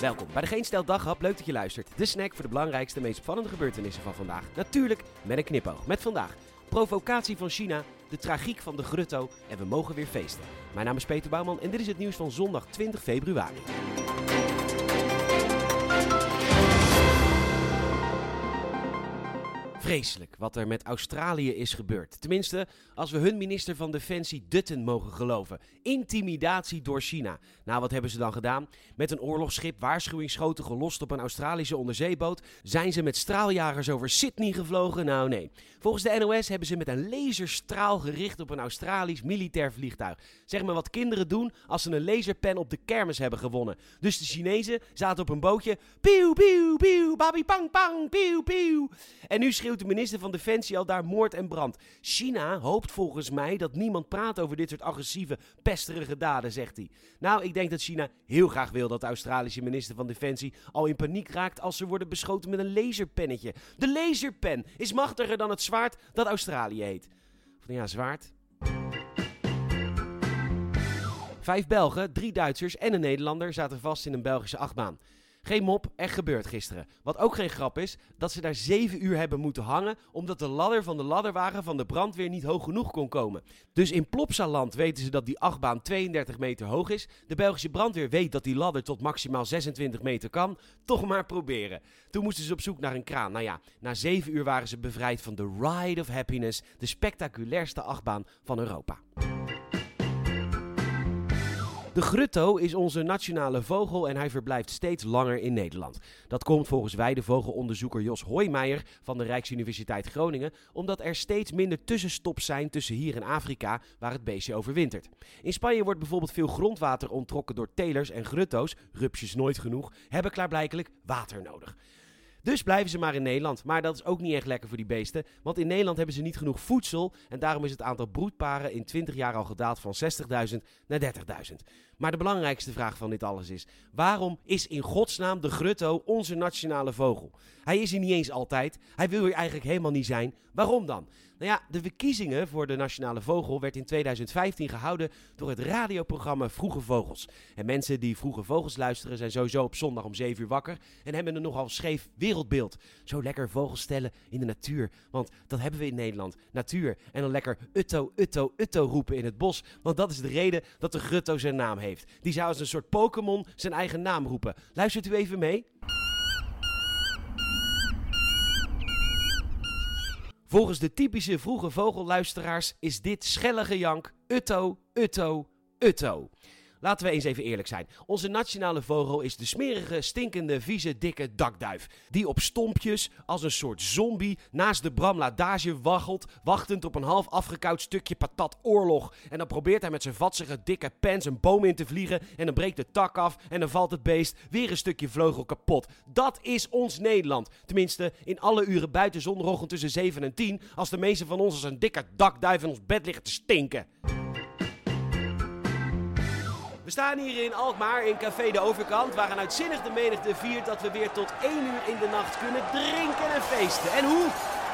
Welkom bij de Geen Stel Daghap. Leuk dat je luistert. De snack voor de belangrijkste, meest spannende gebeurtenissen van vandaag. Natuurlijk met een knipoog. Met vandaag provocatie van China, de tragiek van de grutto en we mogen weer feesten. Mijn naam is Peter Bouwman en dit is het nieuws van zondag 20 februari. Vreselijk wat er met Australië is gebeurd. Tenminste, als we hun minister van Defensie Dutton mogen geloven. Intimidatie door China. Nou, wat hebben ze dan gedaan? Met een oorlogsschip waarschuwingsschoten gelost op een Australische onderzeeboot. Zijn ze met straaljagers over Sydney gevlogen? Nou, nee. Volgens de NOS hebben ze met een laserstraal gericht op een Australisch militair vliegtuig. Zeg maar wat kinderen doen als ze een laserpen op de kermis hebben gewonnen. Dus de Chinezen zaten op een bootje. Pieuw, pieuw, pieuw, babi pang pang, pieuw, pieuw. En nu schreeuwt de minister van Defensie al daar moord en brand. China hoopt volgens mij dat niemand praat over dit soort agressieve, pesterige daden, zegt hij. Nou, ik denk dat China heel graag wil dat de Australische minister van Defensie al in paniek raakt als ze worden beschoten met een laserpennetje. De laserpen is machtiger dan het zwaard dat Australië heet. Van ja, zwaard. Vijf Belgen, drie Duitsers en een Nederlander zaten vast in een Belgische achtbaan. Geen mop, echt gebeurd gisteren. Wat ook geen grap is, dat ze daar 7 uur hebben moeten hangen omdat de ladder van de ladderwagen van de brandweer niet hoog genoeg kon komen. Dus in Plopsaland weten ze dat die achtbaan 32 meter hoog is. De Belgische brandweer weet dat die ladder tot maximaal 26 meter kan. Toch maar proberen. Toen moesten ze op zoek naar een kraan. Nou ja, na 7 uur waren ze bevrijd van de Ride of Happiness, de spectaculairste achtbaan van Europa. De grutto is onze nationale vogel en hij verblijft steeds langer in Nederland. Dat komt volgens weidevogelonderzoeker Jos Hoijmeijer van de Rijksuniversiteit Groningen, omdat er steeds minder tussenstops zijn tussen hier en Afrika, waar het beestje overwintert. In Spanje wordt bijvoorbeeld veel grondwater onttrokken door telers en grutto's, rupsjes nooit genoeg, hebben klaarblijkelijk water nodig. Dus blijven ze maar in Nederland. Maar dat is ook niet echt lekker voor die beesten. Want in Nederland hebben ze niet genoeg voedsel. En daarom is het aantal broedparen in 20 jaar al gedaald van 60.000 naar 30.000. Maar de belangrijkste vraag van dit alles is: waarom is in godsnaam de grutto onze nationale vogel? Hij is hier niet eens altijd. Hij wil hier eigenlijk helemaal niet zijn. Waarom dan? Nou ja, de verkiezingen voor de nationale vogel werd in 2015 gehouden door het radioprogramma Vroege Vogels. En mensen die Vroege Vogels luisteren zijn sowieso op zondag om 7 uur wakker en hebben een nogal scheef wereldbeeld. Zo lekker vogels stellen in de natuur, want dat hebben we in Nederland. Natuur. En dan lekker utto, utto, utto roepen in het bos, want dat is de reden dat de grutto zijn naam heeft. Die zou als een soort Pokémon zijn eigen naam roepen. Luistert u even mee? Volgens de typische vroege vogelluisteraars is dit schelle gejank Utto, Utto, Utto. Laten we eens even eerlijk zijn. Onze nationale vogel is de smerige, stinkende, vieze, dikke dakduif. Die op stompjes, als een soort zombie, naast de bramladage waggelt, wachtend op een half afgekoud stukje patat oorlog. En dan probeert hij met zijn vatsige, dikke pens een boom in te vliegen. En dan breekt de tak af en dan valt het beest weer een stukje vleugel kapot. Dat is ons Nederland. Tenminste, in alle uren buiten zondagochtend tussen 7 en 10, als de meeste van ons als een dikke dakduif in ons bed liggen te stinken. We staan hier in Alkmaar in Café de Overkant, waar een uitzinnig de menigte viert dat we weer tot 1 uur in de nacht kunnen drinken en feesten. En hoe?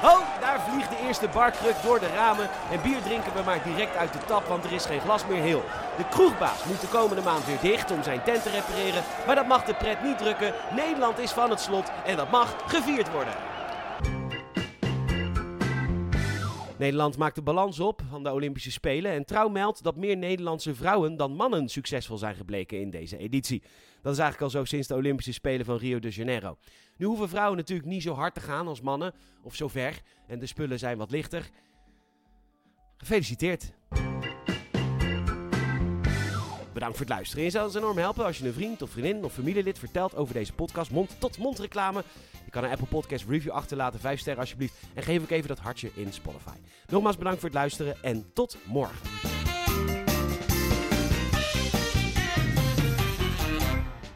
Oh, daar vliegt de eerste barkruk door de ramen en bier drinken we maar direct uit de tap, want er is geen glas meer heel. De kroegbaas moet de komende maand weer dicht om zijn tent te repareren, maar dat mag de pret niet drukken. Nederland is van het slot en dat mag gevierd worden. Nederland maakt de balans op van de Olympische Spelen en Trouw meldt dat meer Nederlandse vrouwen dan mannen succesvol zijn gebleken in deze editie. Dat is eigenlijk al zo sinds de Olympische Spelen van Rio de Janeiro. Nu hoeven vrouwen natuurlijk niet zo hard te gaan als mannen, of zo ver, en de spullen zijn wat lichter. Gefeliciteerd! Bedankt voor het luisteren. Je zou ons enorm helpen als je een vriend of vriendin of familielid vertelt over deze podcast. Mond-tot-mond reclame. Je kan een Apple Podcast review achterlaten. Vijf sterren alsjeblieft. En geef ook even dat hartje in Spotify. Nogmaals bedankt voor het luisteren en tot morgen.